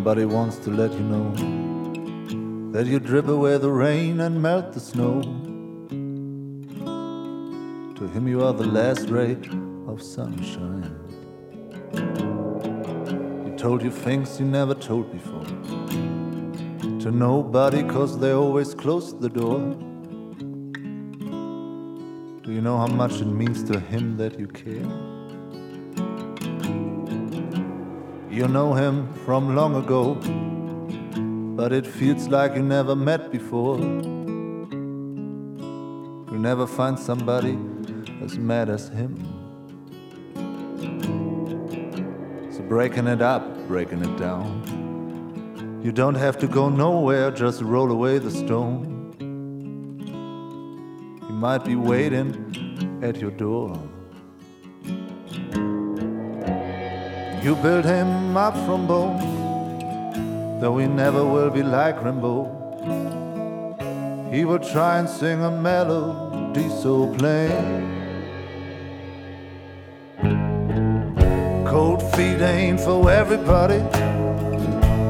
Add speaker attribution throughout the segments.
Speaker 1: Somebody wants to let you know that you drip away the rain and melt the snow. To him, you are the last ray of sunshine. He told you things you never told before. To nobody, cause they always close the door. Do you know how much it means to him that you care? You know him from long ago, but it feels like you never met before. You'll never find somebody as mad as him. So breaking it up, breaking it down. You don't have to go nowhere, just roll away the stone. He might be waiting at your door. You built him up from bone, though he never will be like Rimbaud. He will try and sing a melody so plain. Cold feet ain't for everybody,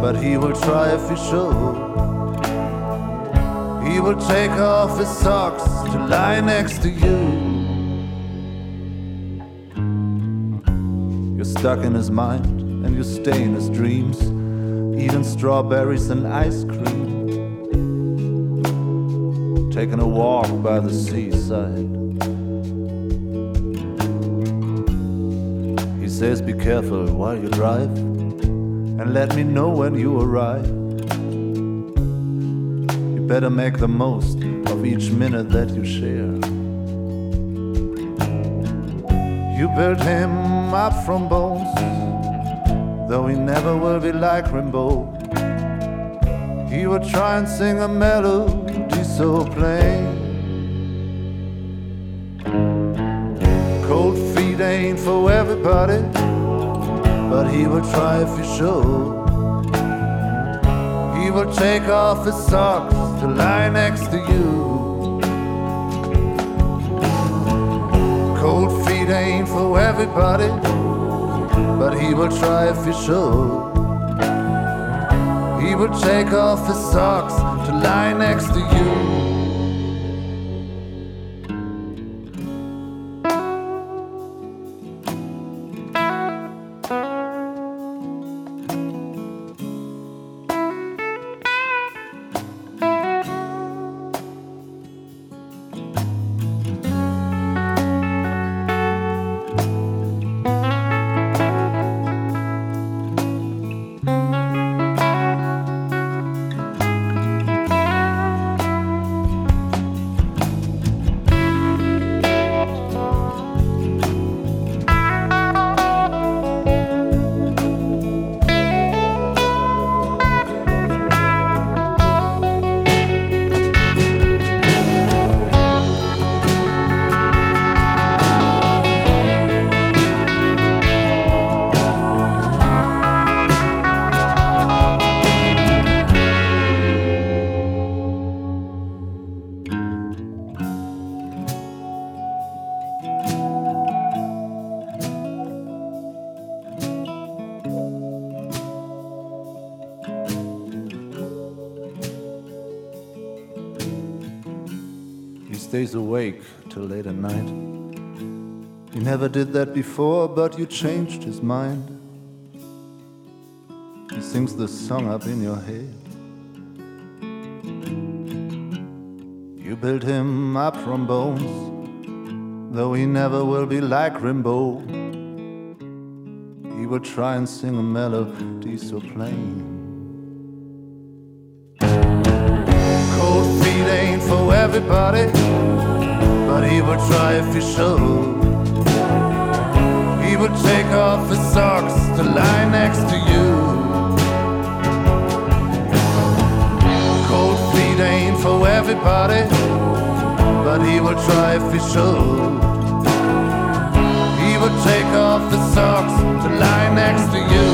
Speaker 1: but he will try if he should. He will take off his socks to lie next to you. Stuck in his mind and you stay in his dreams, eating strawberries and ice cream. Taking a walk by the seaside. He says, Be careful while you drive, and let me know when you arrive. You better make the most of each minute that you share. You built him up from bones, though he never will be like Rimbaud. He would try and sing a melody so plain. Cold feet ain't for everybody, but he will try if he should. He will take off his socks to lie next to you. Feet ain't for everybody, but he will try if he should. He will take off his socks to lie next to you. Stays awake till late at night. He never did that before, but you changed his mind. He sings the song up in your head. You built him up from bones, though he never will be like Rimbaud. He will try and sing a melody so plain. Feet ain't for everybody, but he would try if he should. He would take off his socks to lie next to you. Cold feet ain't for everybody, but he would try if he should. He would take off his socks to lie next to you.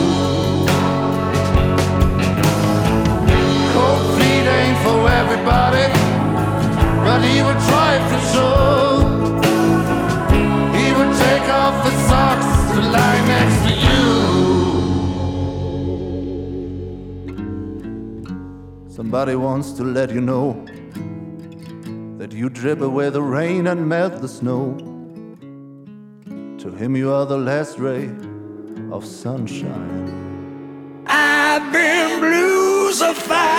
Speaker 1: Cold feet ain't for everybody, he would try for sure. He would take off his socks to lie next to you. Somebody wants to let you know that you drip away the rain and melt the snow. To him, you are the last ray of sunshine.
Speaker 2: I've been bluesified.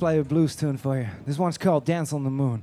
Speaker 3: play a blues tune for you. This one's called Dance on the Moon.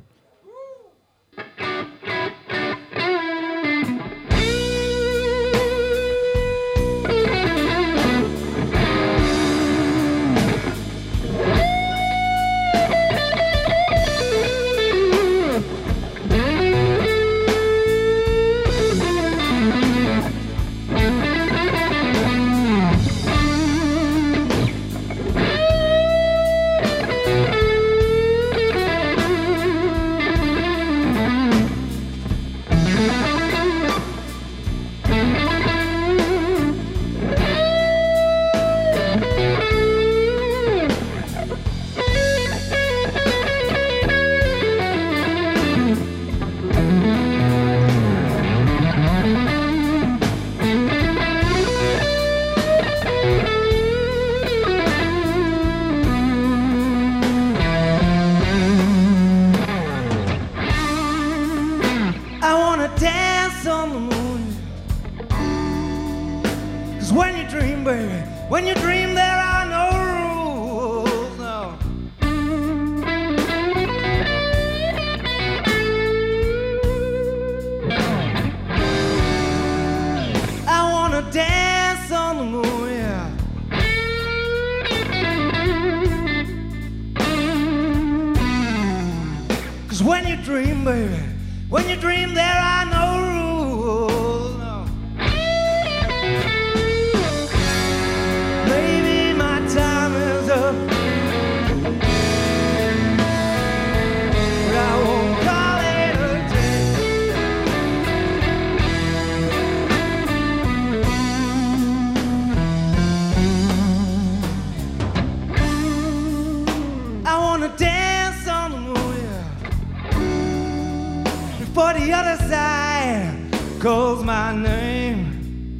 Speaker 3: other side calls my name.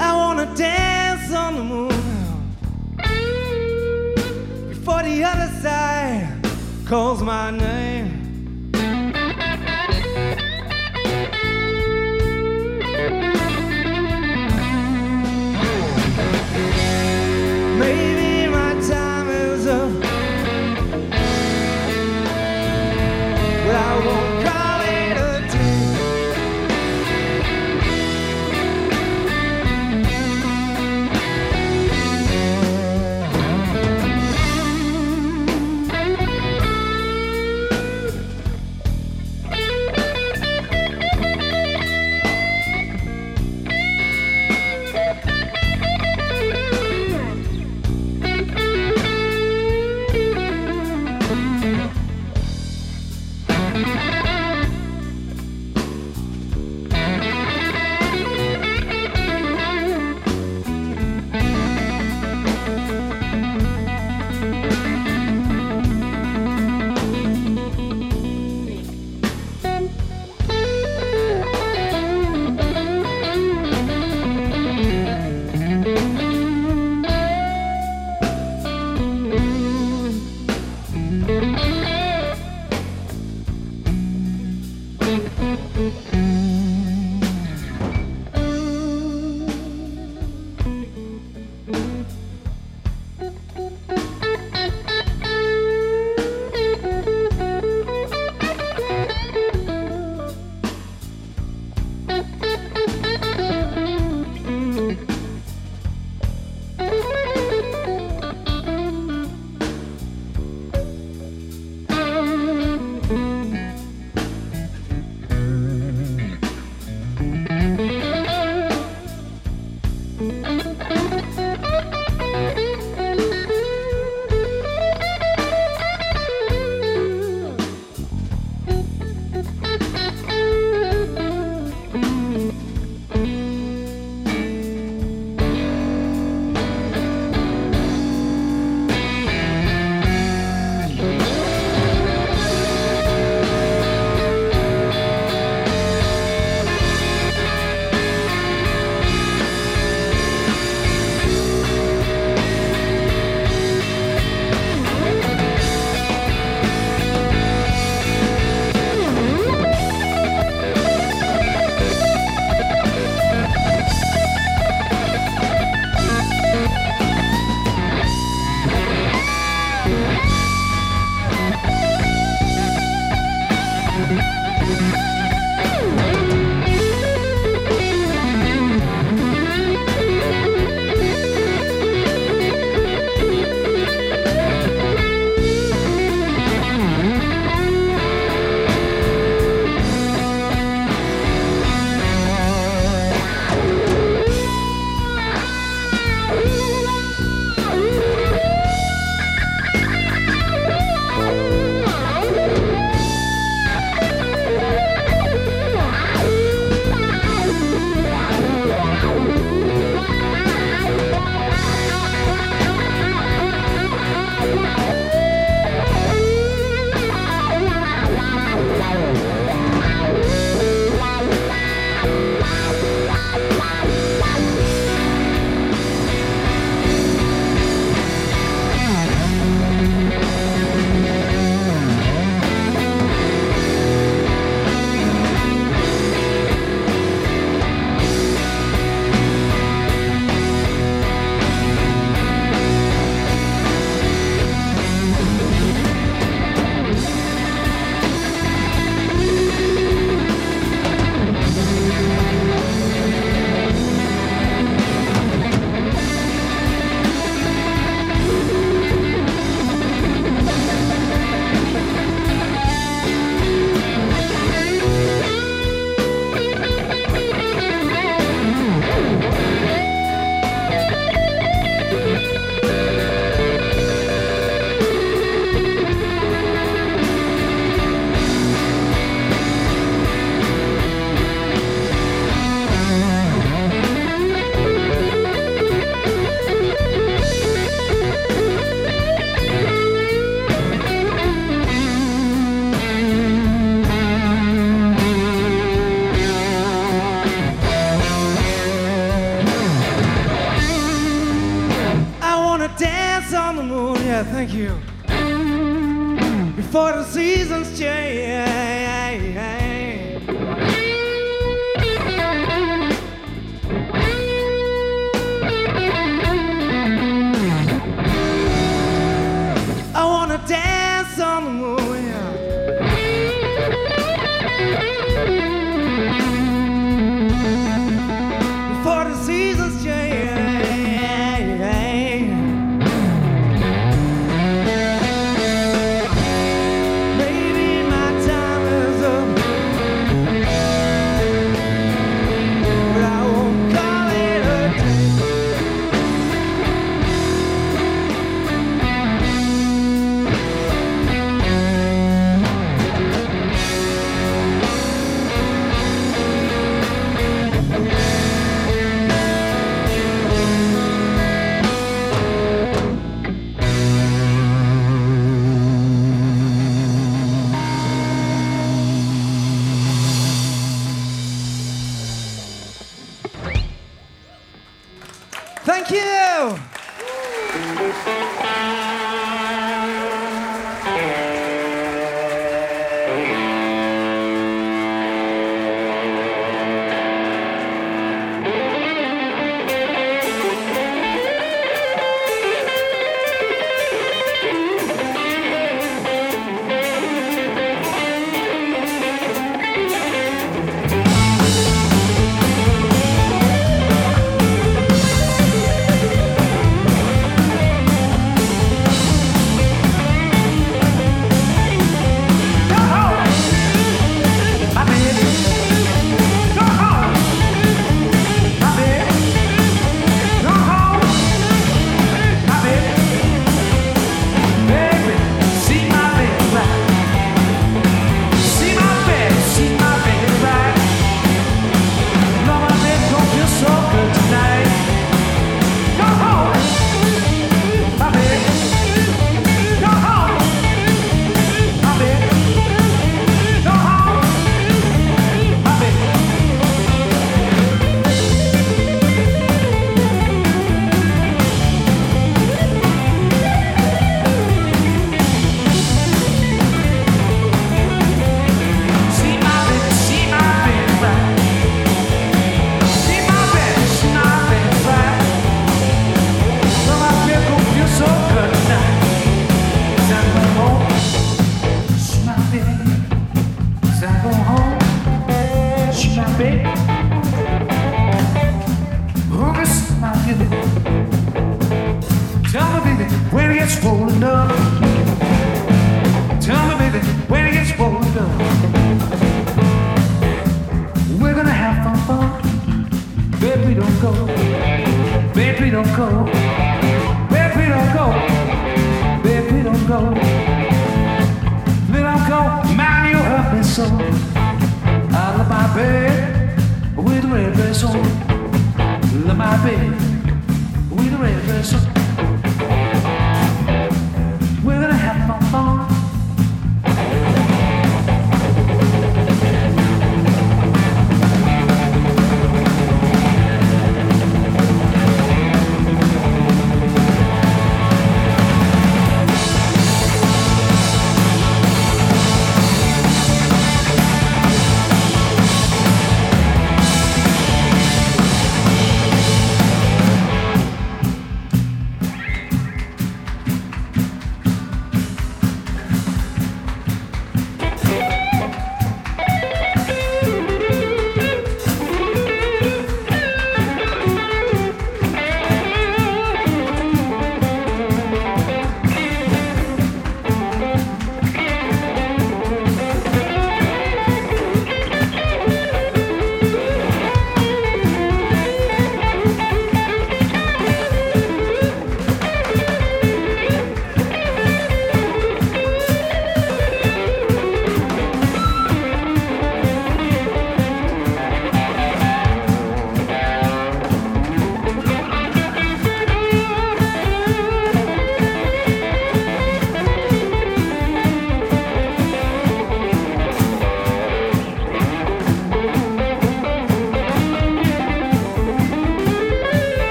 Speaker 3: I wanna dance on the moon before the other side calls my name.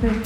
Speaker 3: 对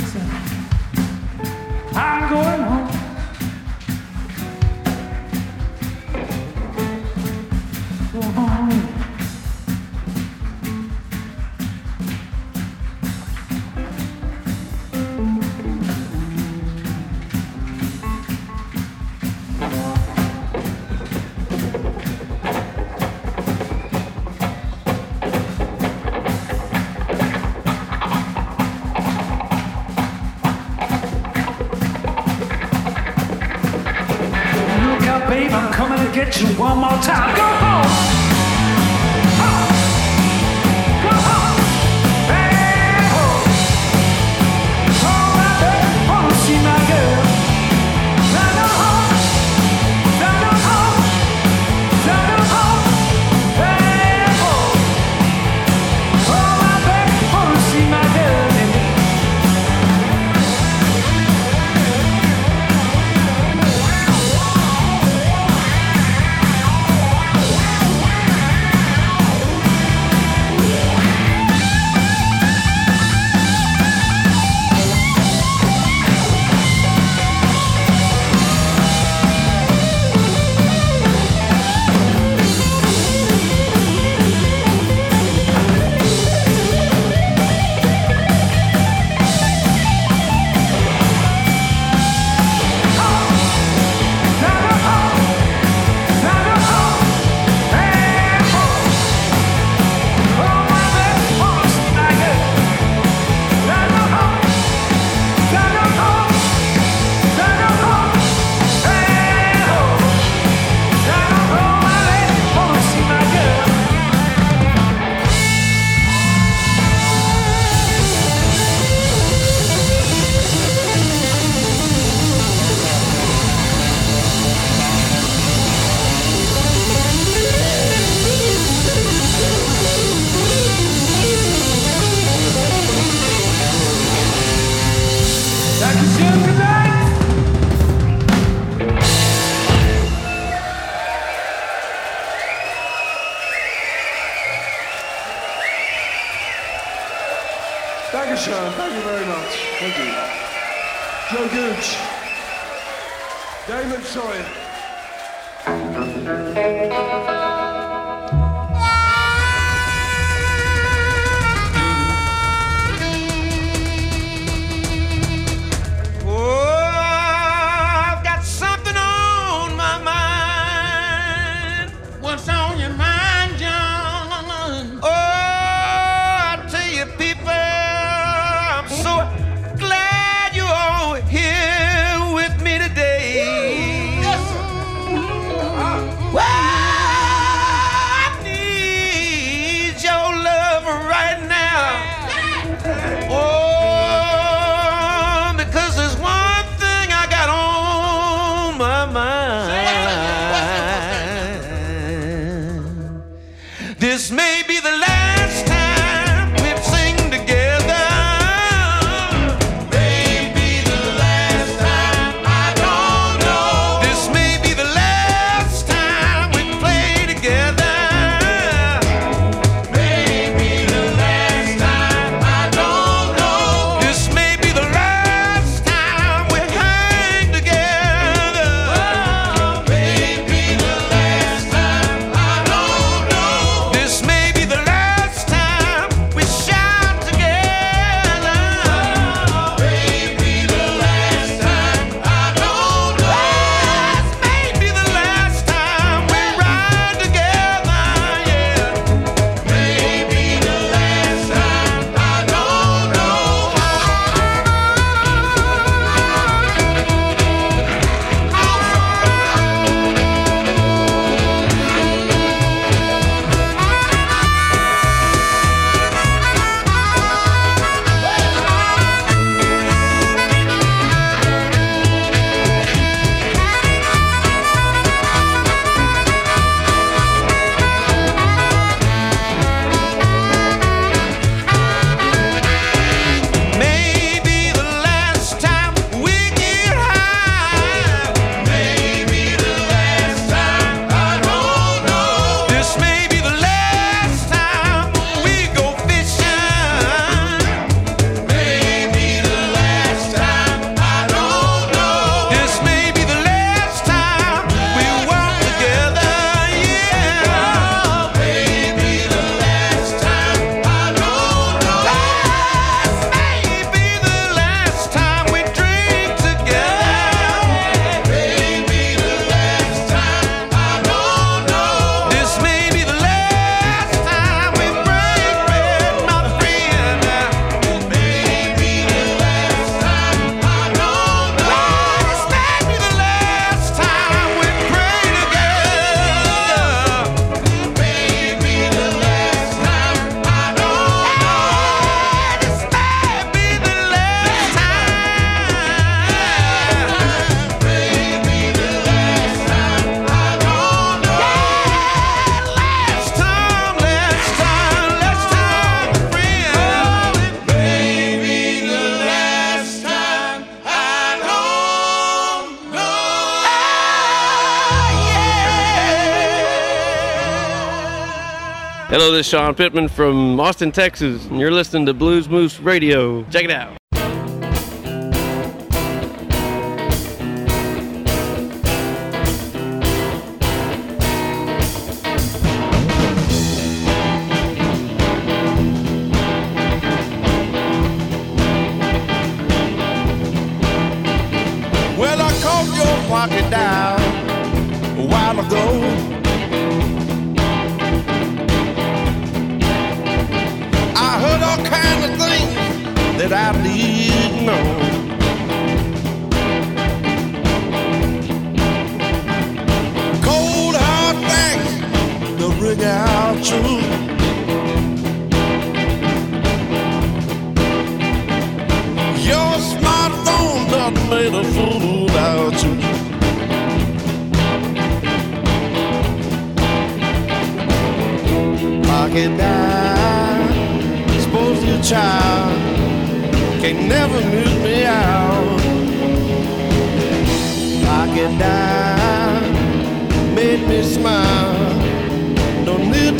Speaker 3: is
Speaker 4: Sean Pittman from Austin, Texas, and you're listening to Blues Moose Radio. Check it out.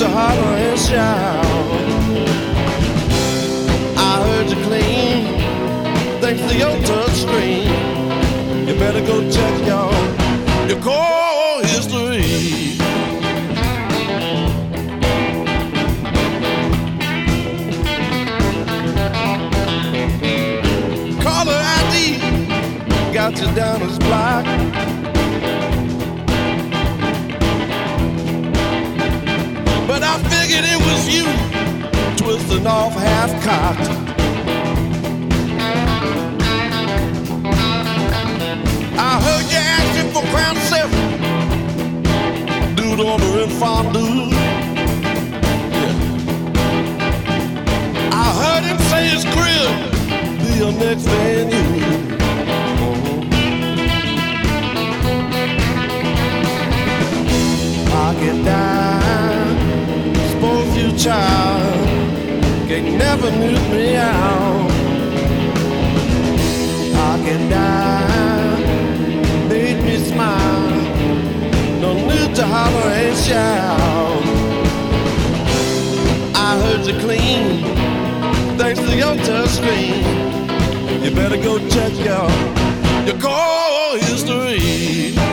Speaker 5: To holler and shout. I heard you clean thanks to your touch screen. You better go check your your call history. Caller ID got you down as block. I figured it was you twisting off half cocked. I heard you asking for crown seven. Dude ordering fondue. Yeah. I heard him say his crib be your next venue. Child can never mute me out. Pocket dime made me smile. No need to holler and shout. I heard you clean, thanks to your touch screen. You better go check your your call history.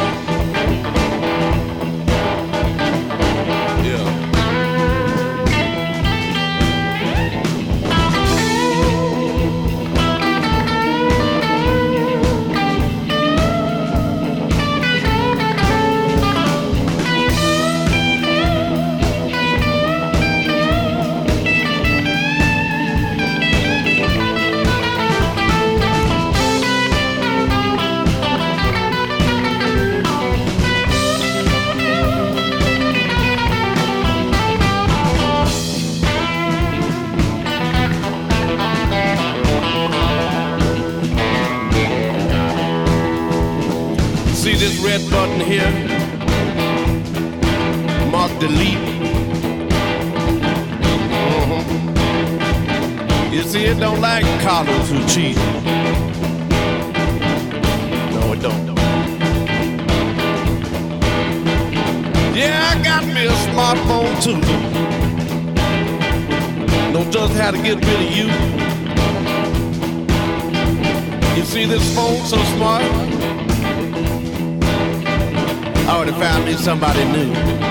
Speaker 5: Somebody new.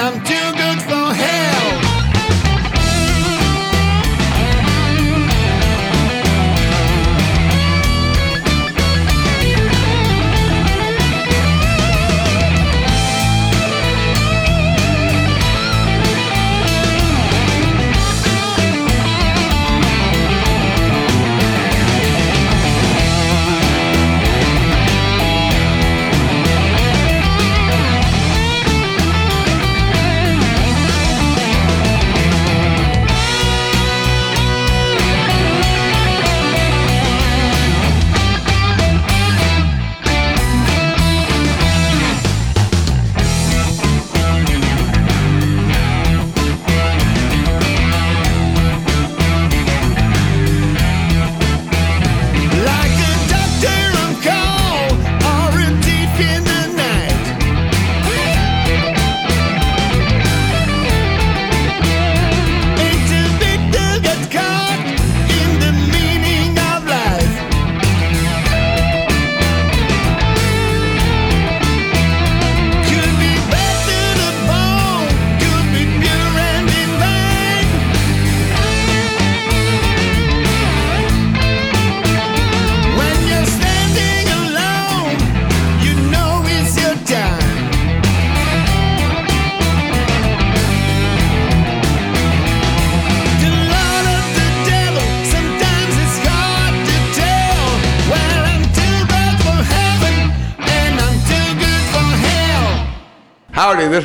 Speaker 5: I'm too good for
Speaker 6: hell.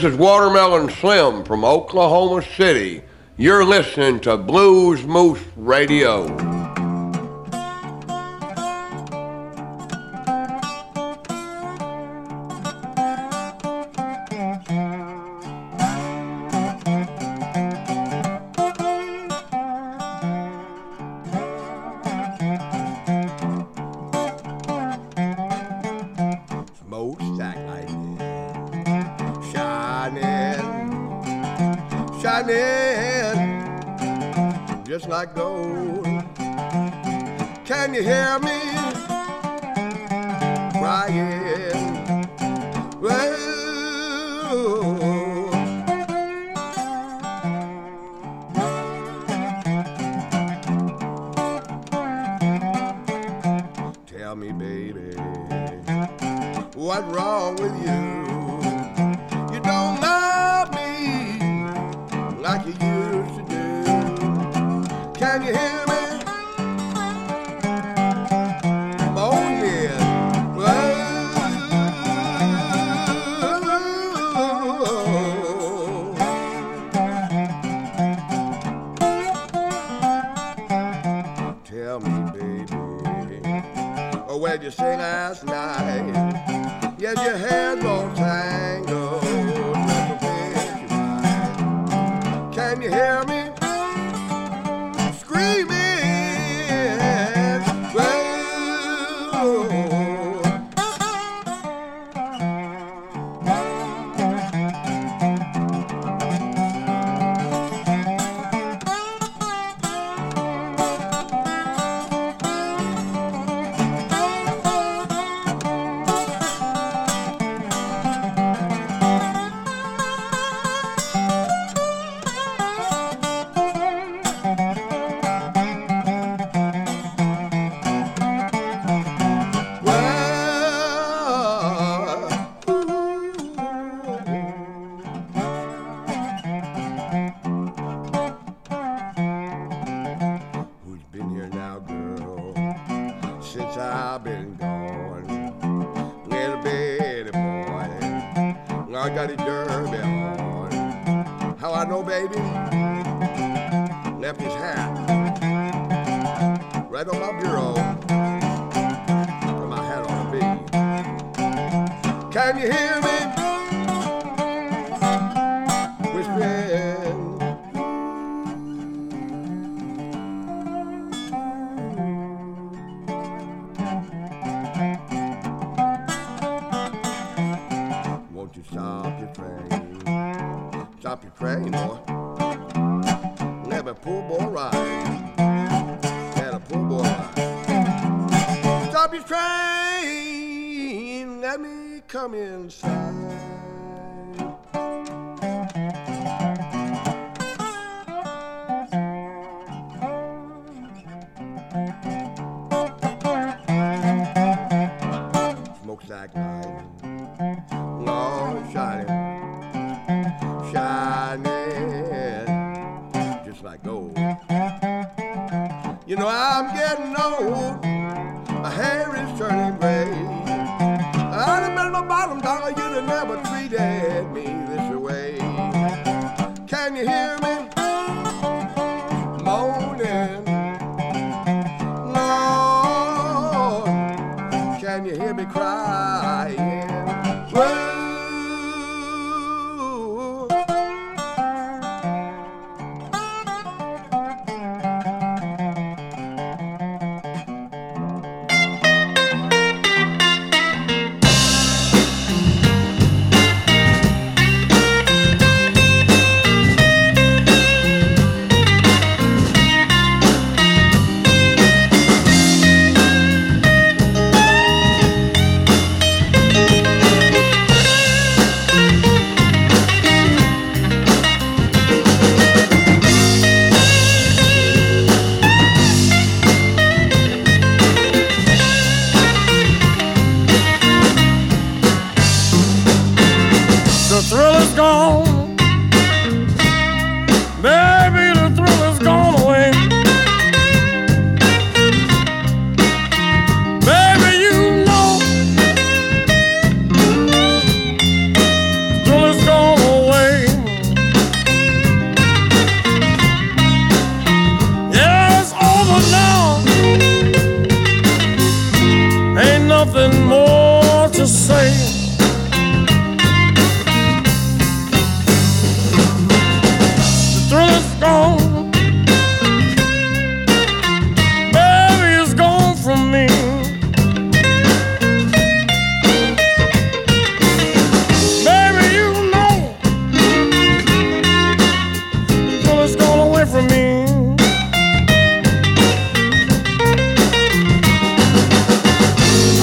Speaker 6: This is Watermelon Slim from Oklahoma City. You're listening to Blues Moose Radio.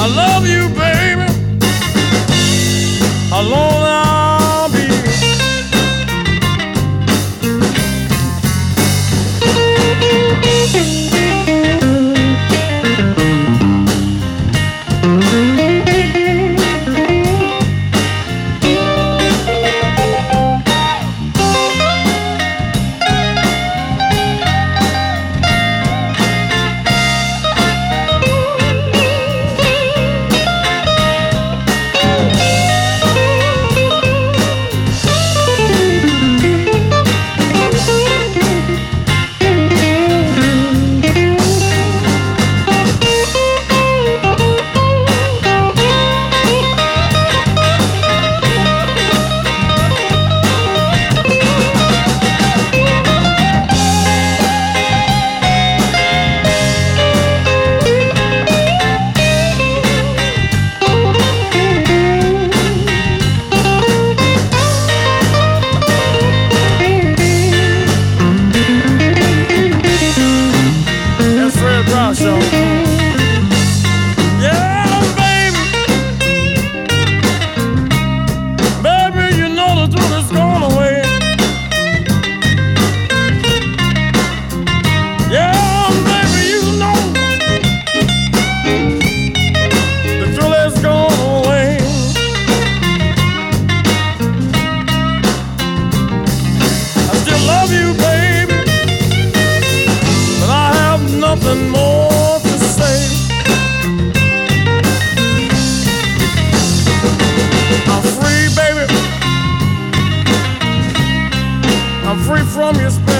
Speaker 7: I
Speaker 8: love you, free from your spell.